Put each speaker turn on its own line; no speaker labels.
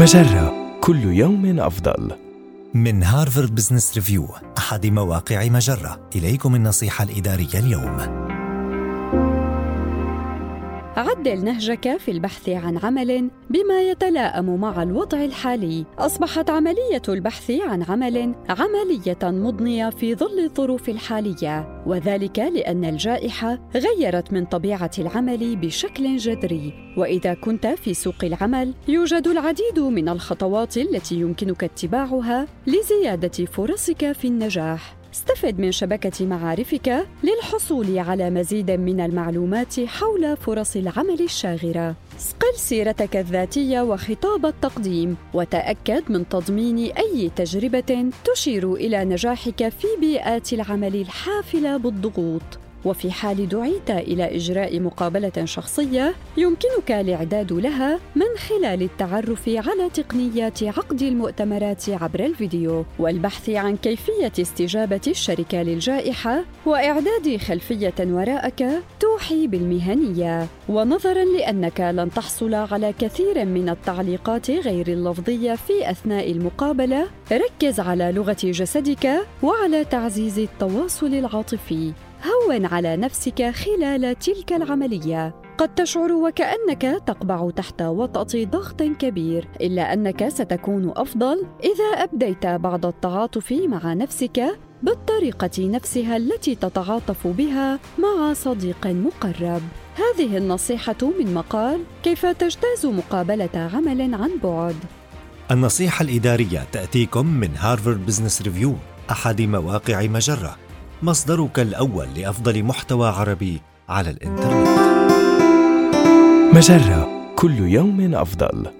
مجرة. كل يوم أفضل.
من Harvard Business Review أحد مواقع مجرة. إليكم النصيحة الإدارية اليوم.
عدل نهجك في البحث عن عمل بما يتلائم مع الوضع الحالي. أصبحت عملية البحث عن عمل عملية مضنية في ظل الظروف الحالية وذلك لأن الجائحة غيرت من طبيعة العمل بشكل جذري. وإذا كنت في سوق العمل يوجد العديد من الخطوات التي يمكنك اتباعها لزيادة فرصك في النجاح. استفد من شبكة معارفك للحصول على مزيد من المعلومات حول فرص العمل الشاغرة. صقل سيرتك الذاتية وخطاب التقديم، وتأكد من تضمين أي تجربة تشير إلى نجاحك في بيئات العمل الحافلة بالضغوط. وفي حال دعيت إلى إجراء مقابلة شخصية يمكنك الإعداد لها من خلال التعرف على تقنيات عقد المؤتمرات عبر الفيديو والبحث عن كيفية استجابة الشركة للجائحة وإعداد خلفية وراءك توحي بالمهنية ونظرا لأنك لن تحصل على كثير من التعليقات غير اللفظية في أثناء المقابلة. ركز على لغة جسدك وعلى تعزيز التواصل العاطفي. هون على نفسك خلال تلك العملية. قد تشعر وكأنك تقبع تحت وطأة ضغط كبير إلا أنك ستكون أفضل إذا أبديت بعض التعاطف مع نفسك بالطريقة نفسها التي تتعاطف بها مع صديق مقرب. هذه النصيحة من مقال كيف تجتاز مقابلة عمل عن بعد
النصيحة الإدارية تأتيكم من Harvard Business Review أحد مواقع مجرة. مصدرك الأول لأفضل محتوى عربي على الإنترنت.
مجرة كل يوم أفضل.